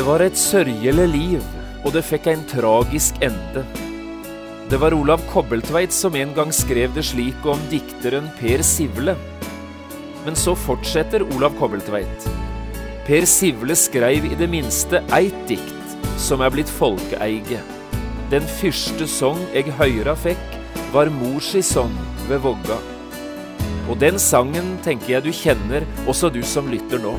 Det var et sørgelig liv, og det fikk en tragisk ende. Det var Olav Kobbeltveit som en gang skrev det slik om dikteren Per Sivle. Men så fortsetter Olav Kobbeltveit. Per Sivle skreiv i det minste eit dikt som er blitt folkeeige. Den første song eg høyra fikk, var morsi song ved Vågga. Og den sangen tenker jeg du kjenner, også du som lytter nå.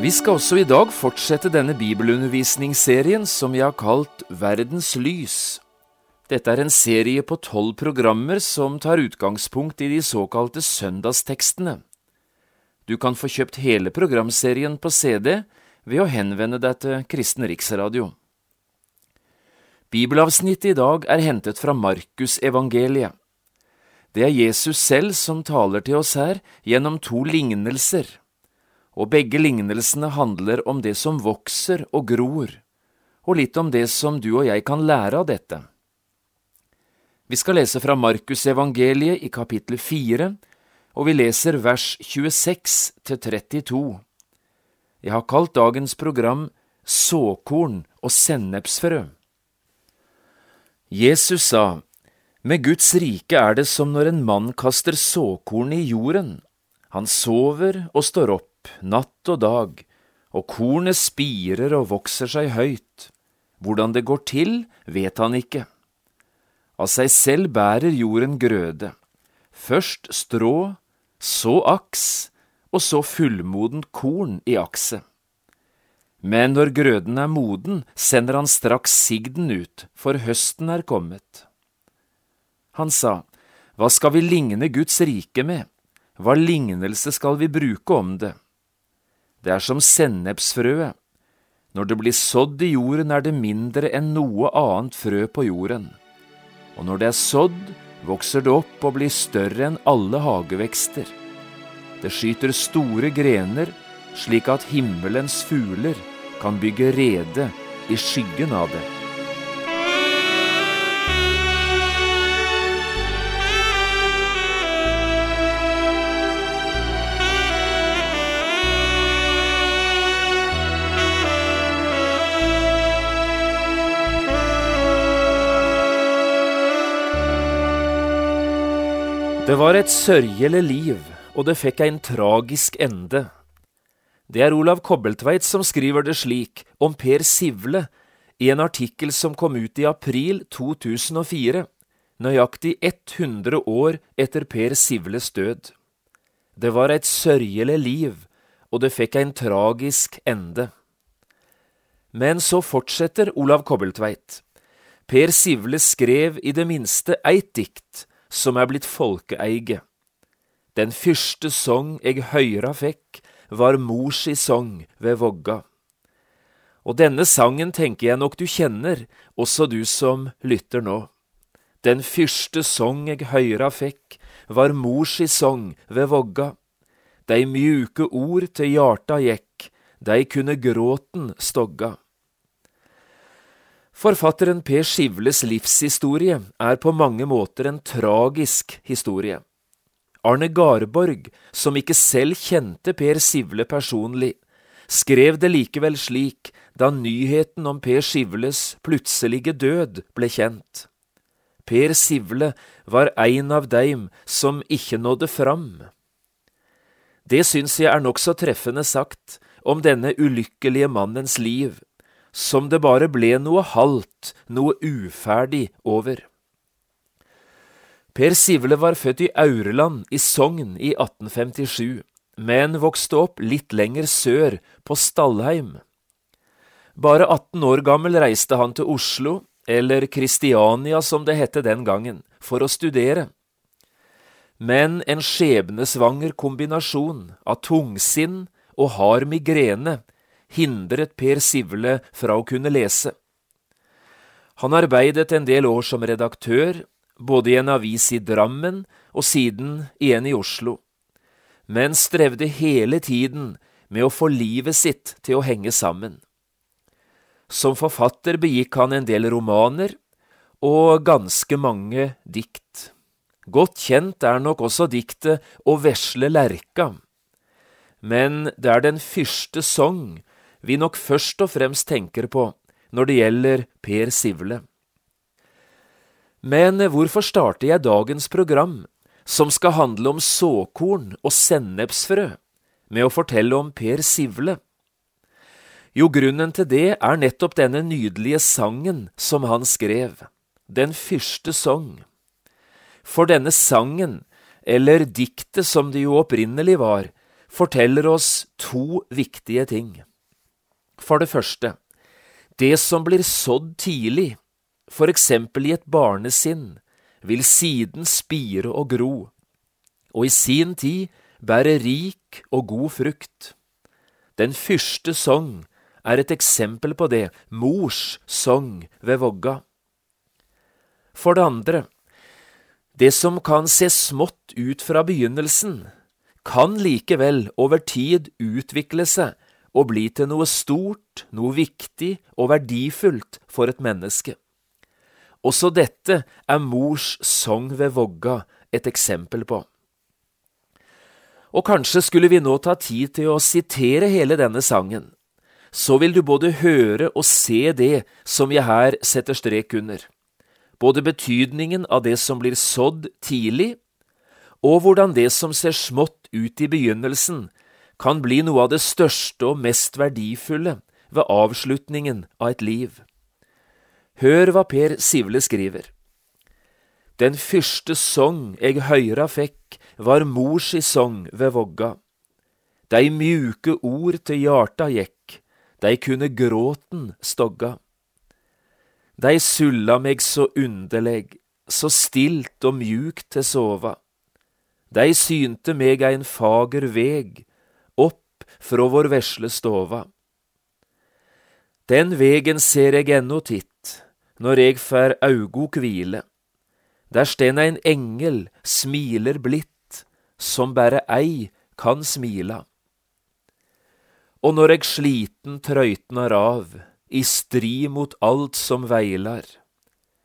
Vi skal også i dag fortsette denne bibelundervisningsserien som vi har kalt Verdens lys. Dette er en serie på tolv programmer som tar utgangspunkt i de såkalte søndagstekstene. Du kan få kjøpt hele programserien på CD ved å henvende deg til Kristen Riksradio. Bibelavsnittet i dag er hentet fra Markusevangeliet. Det er Jesus selv som taler til oss her gjennom to lignelser og begge lignelsene handler om det som vokser og gror, og litt om det som du og jeg kan lære av dette. Vi skal lese fra Markus evangeliet i kapittel 4, og vi leser vers 26 til 32. Jeg har kalt dagens program Såkorn og sennepsfrø. Jesus sa, Med Guds rike er det som når en mann kaster såkorn i jorden. Han sover og står opp natt og dag, og kornet spirer og vokser seg høyt. Hvordan det går til, vet han ikke. Av seg selv bærer jorden grøde, først strå, så aks, og så fullmodent korn i akset. Men når grøden er moden, sender han straks sigden ut, for høsten er kommet. Han sa, Hva skal vi ligne Guds rike med? Hva lignelse skal vi bruke om det? Det er som sennepsfrøet. Når det blir sådd i jorden, er det mindre enn noe annet frø på jorden. Og når det er sådd, vokser det opp og blir større enn alle hagevekster. Det skyter store grener, slik at himmelens fugler kan bygge rede i skyggen av det. Det var et sørgelig liv, og det fikk en tragisk ende. Det er Olav Kobbeltveit som skriver det slik om Per Sivle i en artikkel som kom ut i april 2004, nøyaktig 100 år etter Per Sivles død. Det var et sørgelig liv, og det fikk en tragisk ende. Men så fortsetter Olav Kobbeltveit. Per Sivle skrev i det minste eit dikt som er blitt folkeeige. Den første song eg høyra fikk, var morsi song ved Vågga. Og denne sangen tenker jeg nok du kjenner, også du som lytter nå. Den første song eg høyra fikk, var morsi song ved Vågga. Dei mjuke ord til hjarta gjekk, dei kunne gråten stogga. Forfatteren Per Skivles livshistorie er på mange måter en tragisk historie. Arne Garborg, som ikke selv kjente Per Sivle personlig, skrev det likevel slik da nyheten om Per Skivles plutselige død ble kjent. Per Sivle var ein av deim som ikke nådde fram. Det syns jeg er nokså treffende sagt om denne ulykkelige mannens liv som det bare ble noe halvt, noe uferdig over. Per Sivle var født i Aureland i Sogn i 1857, men vokste opp litt lenger sør, på Stallheim. Bare 18 år gammel reiste han til Oslo, eller Kristiania som det hette den gangen, for å studere. Men en skjebnesvanger kombinasjon av tungsinn og hard migrene hindret Per Sivle fra å kunne lese. Han arbeidet en del år som redaktør, både i en avis i Drammen og siden igjen i Oslo, men strevde hele tiden med å få livet sitt til å henge sammen. Som forfatter begikk han en del romaner og ganske mange dikt. Godt kjent er nok også diktet Å vesle lerka, men det er den første sang vi nok først og fremst tenker på når det gjelder Per Sivle. Men hvorfor starter jeg dagens program, som skal handle om såkorn og sennepsfrø, med å fortelle om Per Sivle? Jo, grunnen til det er nettopp denne nydelige sangen som han skrev, Den fyrste sang. For denne sangen, eller diktet som det jo opprinnelig var, forteller oss to viktige ting. For det første, det som blir sådd tidlig, for eksempel i et barnesinn, vil siden spire og gro, og i sin tid bære rik og god frukt. Den første sang er et eksempel på det, mors sang ved vogga. For det andre, det som kan se smått ut fra begynnelsen, kan likevel over tid utvikle seg og bli til noe stort, noe viktig og verdifullt for et menneske. Også dette er mors sang ved vogga et eksempel på. Og kanskje skulle vi nå ta tid til å sitere hele denne sangen, så vil du både høre og se det som jeg her setter strek under, både betydningen av det som blir sådd tidlig, og hvordan det som ser smått ut i begynnelsen, kan bli noe av det største og mest verdifulle ved avslutningen av et liv. Hør hva Per Sivle skriver. Den første song eg høyra fekk, var mors i song ved vogga. Dei mjuke ord til hjarta gjekk, dei kunne gråten stogga. Dei sulla meg så underleg, så stilt og mjukt til sova. Dei synte meg ein fager veg, frå vår vesle stova. Den vegen ser eg ennå titt, når eg fer augo kvile. Der sten ein engel smiler blidt, som berre ei kan smila. Og når eg sliten trøytnar av, i strid mot alt som veilar,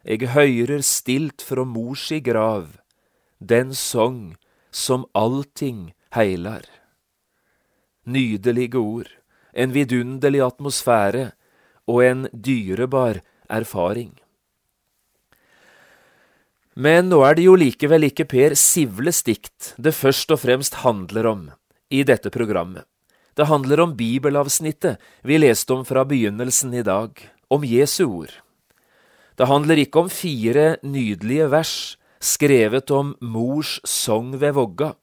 eg høyrer stilt frå mors i grav, den song som allting heilar. Nydelige ord, en vidunderlig atmosfære og en dyrebar erfaring. Men nå er det jo likevel ikke Per Sivles dikt det først og fremst handler om i dette programmet. Det handler om bibelavsnittet vi leste om fra begynnelsen i dag, om Jesu ord. Det handler ikke om fire nydelige vers skrevet om mors sogn ved vogga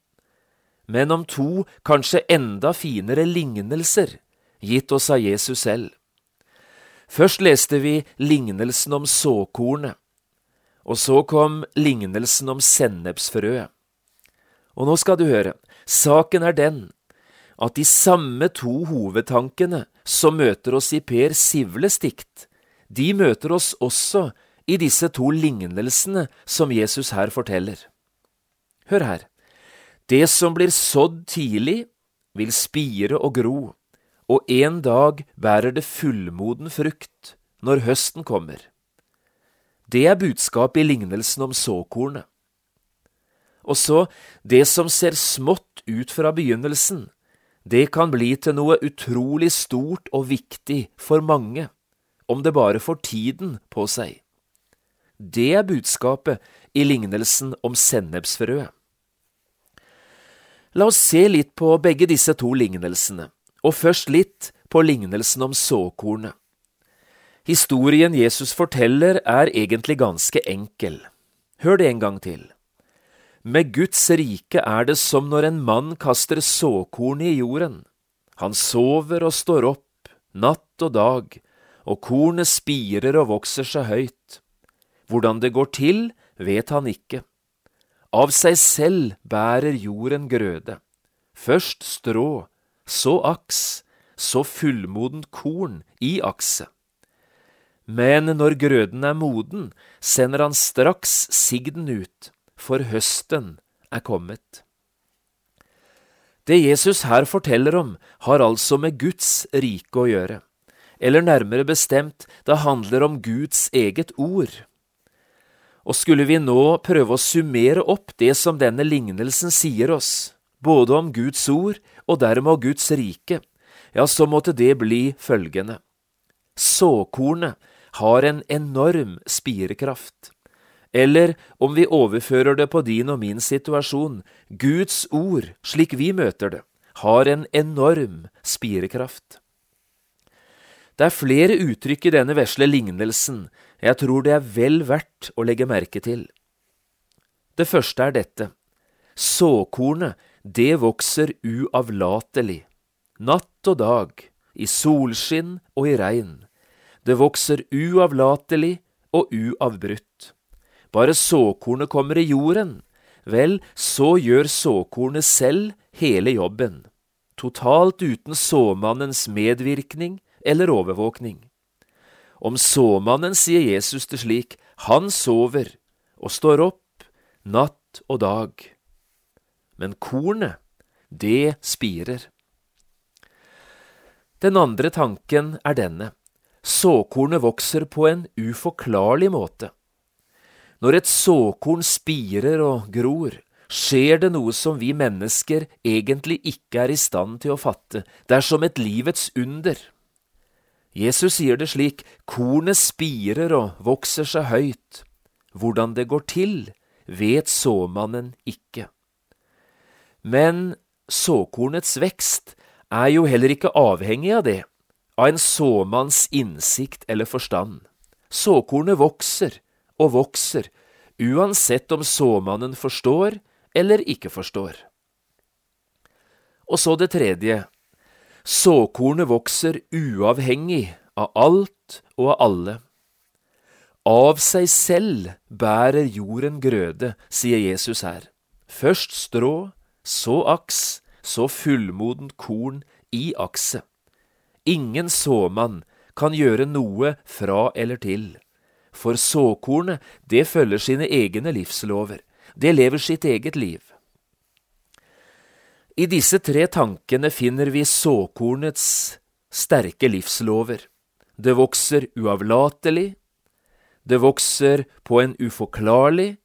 men om to kanskje enda finere lignelser gitt oss av Jesus selv. Først leste vi lignelsen om såkornet, og så kom lignelsen om sennepsfrøet. Og nå skal du høre, saken er den at de samme to hovedtankene som møter oss i Per Sivles dikt, de møter oss også i disse to lignelsene som Jesus her forteller. Hør her. Det som blir sådd tidlig, vil spire og gro, og en dag bærer det fullmoden frukt når høsten kommer. Det er budskapet i lignelsen om såkornet. Og så, det som ser smått ut fra begynnelsen, det kan bli til noe utrolig stort og viktig for mange, om det bare får tiden på seg. Det er budskapet i lignelsen om sennepsfrøet. La oss se litt på begge disse to lignelsene, og først litt på lignelsen om såkornet. Historien Jesus forteller er egentlig ganske enkel. Hør det en gang til. Med Guds rike er det som når en mann kaster såkorn i jorden. Han sover og står opp, natt og dag, og kornet spirer og vokser seg høyt. Hvordan det går til, vet han ikke. Av seg selv bærer jorden grøde. Først strå, så aks, så fullmodent korn i akset. Men når grøden er moden, sender han straks sigden ut for høsten er kommet. Det Jesus her forteller om, har altså med Guds rike å gjøre, eller nærmere bestemt, det handler om Guds eget ord. Og skulle vi nå prøve å summere opp det som denne lignelsen sier oss, både om Guds ord og dermed om Guds rike, ja, så måtte det bli følgende. Såkornet har en enorm spirekraft. Eller om vi overfører det på din og min situasjon, Guds ord, slik vi møter det, har en enorm spirekraft. Det er flere uttrykk i denne vesle lignelsen jeg tror det er vel verdt å legge merke til. Det første er dette. Såkornet, det vokser uavlatelig. Natt og dag, i solskinn og i regn. Det vokser uavlatelig og uavbrutt. Bare såkornet kommer i jorden, vel, så gjør såkornet selv hele jobben, totalt uten såmannens medvirkning eller overvåkning. Om såmannen sier Jesus det slik, han sover og står opp natt og dag. Men kornet, det spirer. Den andre tanken er denne. Såkornet vokser på en uforklarlig måte. Når et såkorn spirer og gror, skjer det noe som vi mennesker egentlig ikke er i stand til å fatte. Det er som et livets under. Jesus sier det slik, kornet spirer og vokser seg høyt. Hvordan det går til, vet såmannen ikke. Men såkornets vekst er jo heller ikke avhengig av det, av en såmanns innsikt eller forstand. Såkornet vokser, og vokser, uansett om såmannen forstår eller ikke forstår. Og så det tredje. Såkornet vokser uavhengig av alt og av alle. Av seg selv bærer jorden grøde, sier Jesus her. Først strå, så aks, så fullmodent korn i akset. Ingen såmann kan gjøre noe fra eller til. For såkornet, det følger sine egne livslover. Det lever sitt eget liv. I disse tre tankene finner vi såkornets sterke livslover. Det vokser uavlatelig, det vokser på en uforklarlig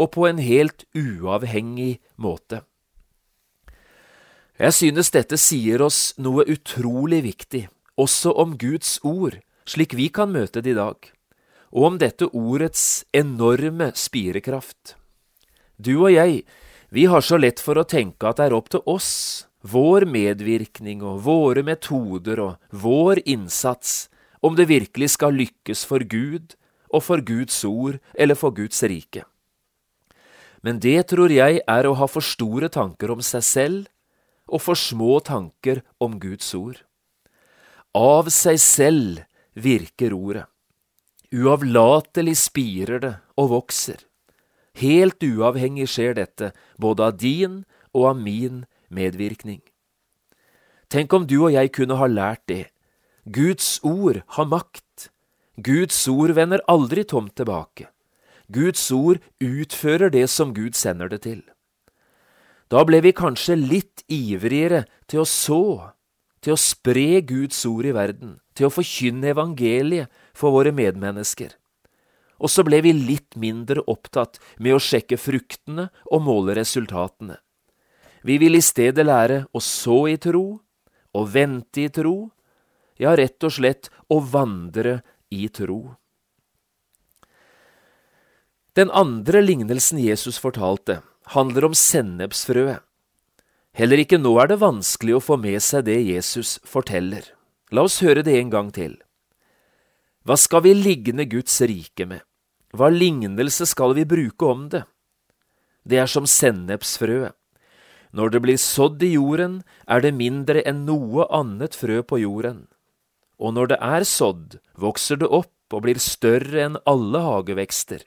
og på en helt uavhengig måte. Jeg synes dette sier oss noe utrolig viktig, også om Guds ord, slik vi kan møte det i dag og om dette ordets enorme spirekraft. Du og jeg, vi har så lett for å tenke at det er opp til oss, vår medvirkning og våre metoder og vår innsats, om det virkelig skal lykkes for Gud og for Guds ord eller for Guds rike. Men det tror jeg er å ha for store tanker om seg selv og for små tanker om Guds ord. Av seg selv virker ordet. Uavlatelig spirer det og vokser. Helt uavhengig skjer dette, både av din og av min medvirkning. Tenk om du og jeg kunne ha lært det. Guds ord har makt. Guds ord vender aldri tomt tilbake. Guds ord utfører det som Gud sender det til. Da ble vi kanskje litt ivrigere til å så, til å spre Guds ord i verden, til å forkynne evangeliet for våre medmennesker. Og så ble vi litt mindre opptatt med å sjekke fruktene og måle resultatene. Vi vil i stedet lære å så i tro, å vente i tro, ja, rett og slett å vandre i tro. Den andre lignelsen Jesus fortalte, handler om sennepsfrøet. Heller ikke nå er det vanskelig å få med seg det Jesus forteller. La oss høre det en gang til. Hva skal vi ligne Guds rike med? Hva lignelse skal vi bruke om det? det er som sennepsfrøet. Når det blir sådd i jorden, er det mindre enn noe annet frø på jorden. Og når det er sådd, vokser det opp og blir større enn alle hagevekster.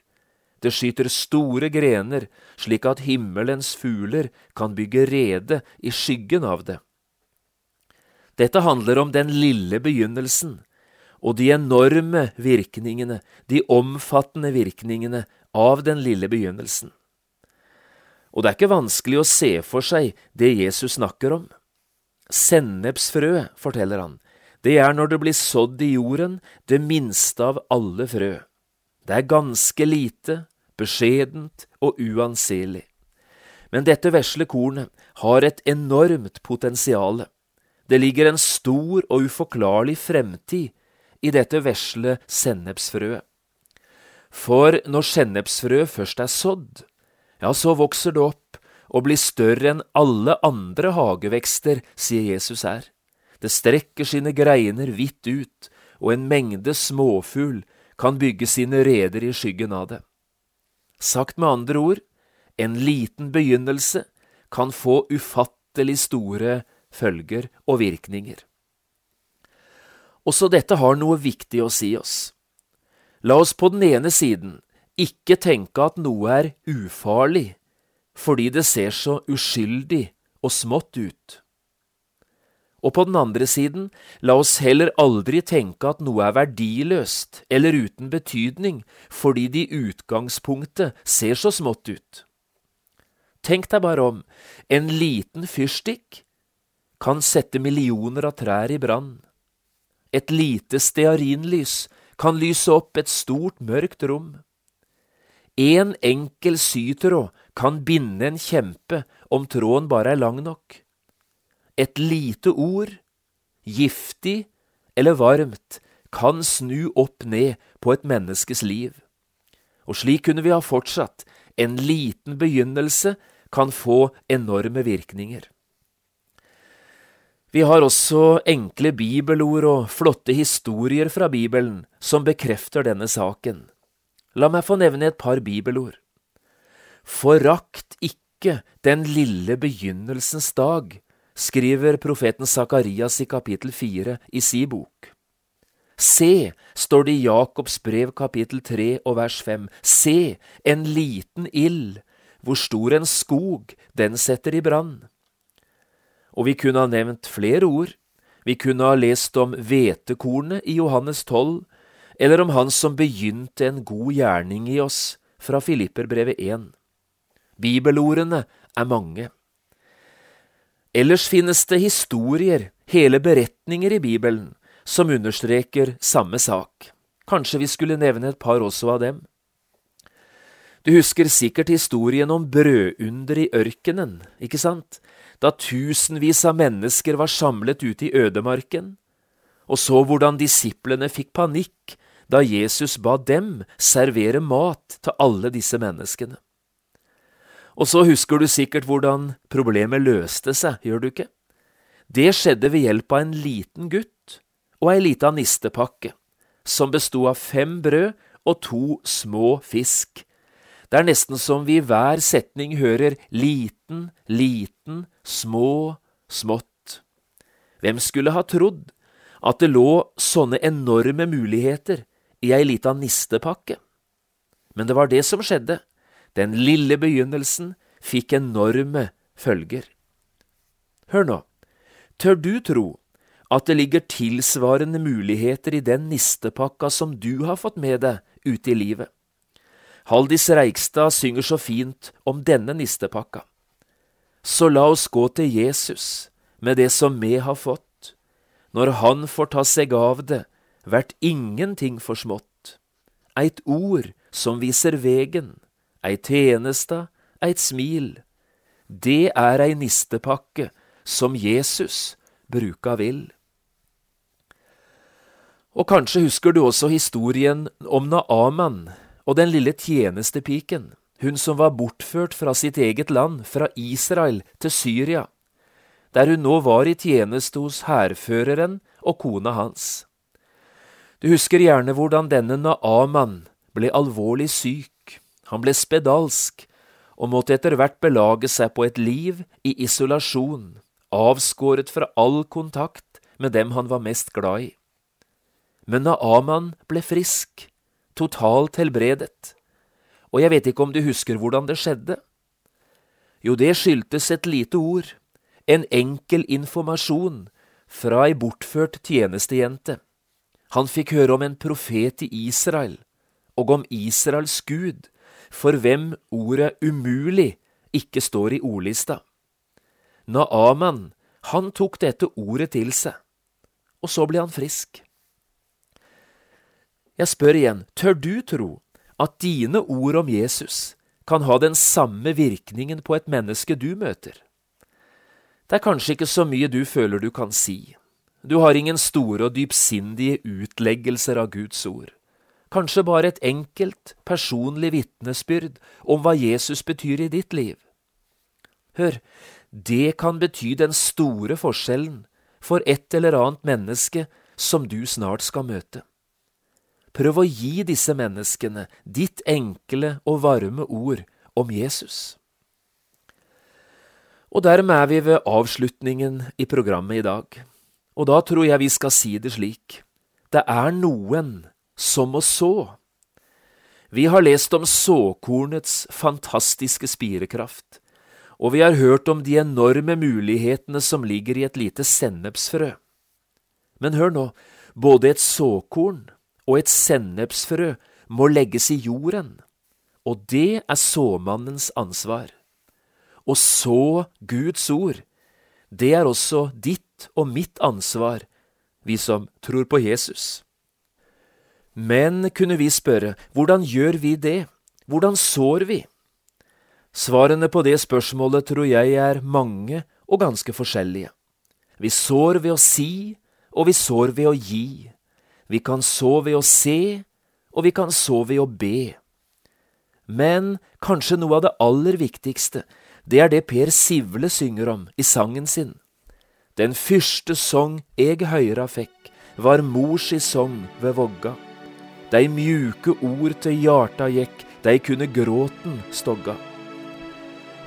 Det skyter store grener, slik at himmelens fugler kan bygge rede i skyggen av det. Dette handler om den lille begynnelsen, og de enorme virkningene, de omfattende virkningene av den lille begynnelsen. Og det er ikke vanskelig å se for seg det Jesus snakker om. Sennepsfrø, forteller han, det er når det blir sådd i jorden, det minste av alle frø. Det er ganske lite, beskjedent og uanselig. Men dette vesle kornet har et enormt potensial. Det ligger en stor og uforklarlig fremtid i dette vesle sennepsfrøet. For når sennepsfrø først er sådd, ja, så vokser det opp og blir større enn alle andre hagevekster, sier Jesus her. Det strekker sine greiner vidt ut, og en mengde småfugl kan bygge sine reder i skyggen av det. Sagt med andre ord, en liten begynnelse kan få ufattelig store følger og virkninger. Også dette har noe viktig å si oss. La oss på den ene siden ikke tenke at noe er ufarlig fordi det ser så uskyldig og smått ut. Og på den andre siden, la oss heller aldri tenke at noe er verdiløst eller uten betydning fordi det i utgangspunktet ser så smått ut. Tenk deg bare om, en liten fyrstikk kan sette millioner av trær i brann. Et lite stearinlys kan lyse opp et stort, mørkt rom. En enkel sytråd kan binde en kjempe om tråden bare er lang nok. Et lite ord, giftig eller varmt, kan snu opp ned på et menneskes liv. Og slik kunne vi ha fortsatt. En liten begynnelse kan få enorme virkninger. Vi har også enkle bibelord og flotte historier fra Bibelen som bekrefter denne saken. La meg få nevne et par bibelord. Forakt ikke den lille begynnelsens dag, skriver profeten Sakarias i kapittel fire i si bok. Se, står det i Jakobs brev kapittel tre og vers fem, se, en liten ild, hvor stor en skog, den setter i brann. Og vi kunne ha nevnt flere ord, vi kunne ha lest om hvetekornet i Johannes 12, eller om Han som begynte en god gjerning i oss, fra Filipperbrevet 1. Bibelordene er mange. Ellers finnes det historier, hele beretninger i Bibelen, som understreker samme sak. Kanskje vi skulle nevne et par også av dem. Du husker sikkert historien om brødunder i ørkenen, ikke sant, da tusenvis av mennesker var samlet ute i ødemarken, og så hvordan disiplene fikk panikk da Jesus ba dem servere mat til alle disse menneskene. Og så husker du sikkert hvordan problemet løste seg, gjør du ikke? Det skjedde ved hjelp av en liten gutt og ei lita nistepakke, som besto av fem brød og to små fisk. Det er nesten som vi i hver setning hører liten, liten, små, smått. Hvem skulle ha trodd at det lå sånne enorme muligheter i ei lita nistepakke. Men det var det som skjedde. Den lille begynnelsen fikk enorme følger. Hør nå, tør du tro at det ligger tilsvarende muligheter i den nistepakka som du har fått med deg ute i livet? Haldis Reigstad synger så fint om denne nistepakka. Så la oss gå til Jesus med det som vi har fått. Når Han får ta seg av det, vert ingenting for smått. Eit ord som viser vegen, ei tjeneste, eit smil. Det er ei nistepakke som Jesus bruka vil. Og kanskje husker du også historien om Naaman og den lille tjenestepiken, hun som var bortført fra sitt eget land, fra Israel til Syria, der hun nå var i tjeneste hos hærføreren og kona hans. Du husker gjerne hvordan denne Naaman ble alvorlig syk, han ble spedalsk, og måtte etter hvert belage seg på et liv i isolasjon, avskåret fra all kontakt med dem han var mest glad i. Men Naaman ble frisk, totalt helbredet, og jeg vet ikke om du husker hvordan det skjedde? Jo, det skyldtes et lite ord, en enkel informasjon fra ei bortført tjenestejente. Han fikk høre om en profet i Israel, og om Israels Gud, for hvem ordet umulig ikke står i ordlista. Naaman, han tok dette ordet til seg, og så ble han frisk. Jeg spør igjen, tør du tro at dine ord om Jesus kan ha den samme virkningen på et menneske du møter? Det er kanskje ikke så mye du føler du kan si. Du har ingen store og dypsindige utleggelser av Guds ord. Kanskje bare et enkelt, personlig vitnesbyrd om hva Jesus betyr i ditt liv. Hør, det kan bety den store forskjellen for et eller annet menneske som du snart skal møte. Prøv å gi disse menneskene ditt enkle og varme ord om Jesus. Og dermed er vi ved avslutningen i programmet i dag. Og da tror jeg vi skal si det slik. Det er noen som må så. Vi har lest om såkornets fantastiske spirekraft, og vi har hørt om de enorme mulighetene som ligger i et lite sennepsfrø. Men hør nå, både et såkorn og et sennepsfrø må legges i jorden, og det er såmannens ansvar. Å så Guds ord, det er også ditt og mitt ansvar, vi som tror på Jesus. Men kunne vi spørre, hvordan gjør vi det, hvordan sår vi? Svarene på det spørsmålet tror jeg er mange og ganske forskjellige. Vi sår ved å si, og vi sår ved å gi. Vi kan så ved å se, og vi kan så ved å be. Men kanskje noe av det aller viktigste, det er det Per Sivle synger om i sangen sin. Den fyrste song eg høyra fikk, var mors i song ved vogga. Dei mjuke ord til hjarta gjekk, dei kunne gråten stogga.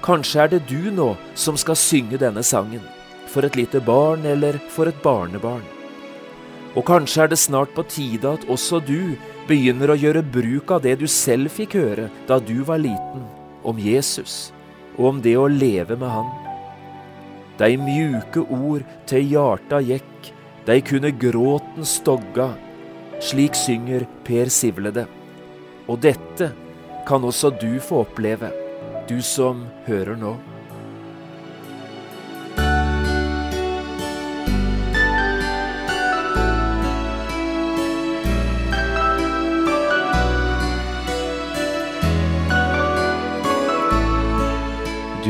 Kanskje er det du nå som skal synge denne sangen, for et lite barn eller for et barnebarn. Og kanskje er det snart på tide at også du begynner å gjøre bruk av det du selv fikk høre da du var liten, om Jesus og om det å leve med Han. Dei mjuke ord til hjarta gjekk, dei kunne gråten stogga, slik synger Per Sivlede. Og dette kan også du få oppleve, du som hører nå.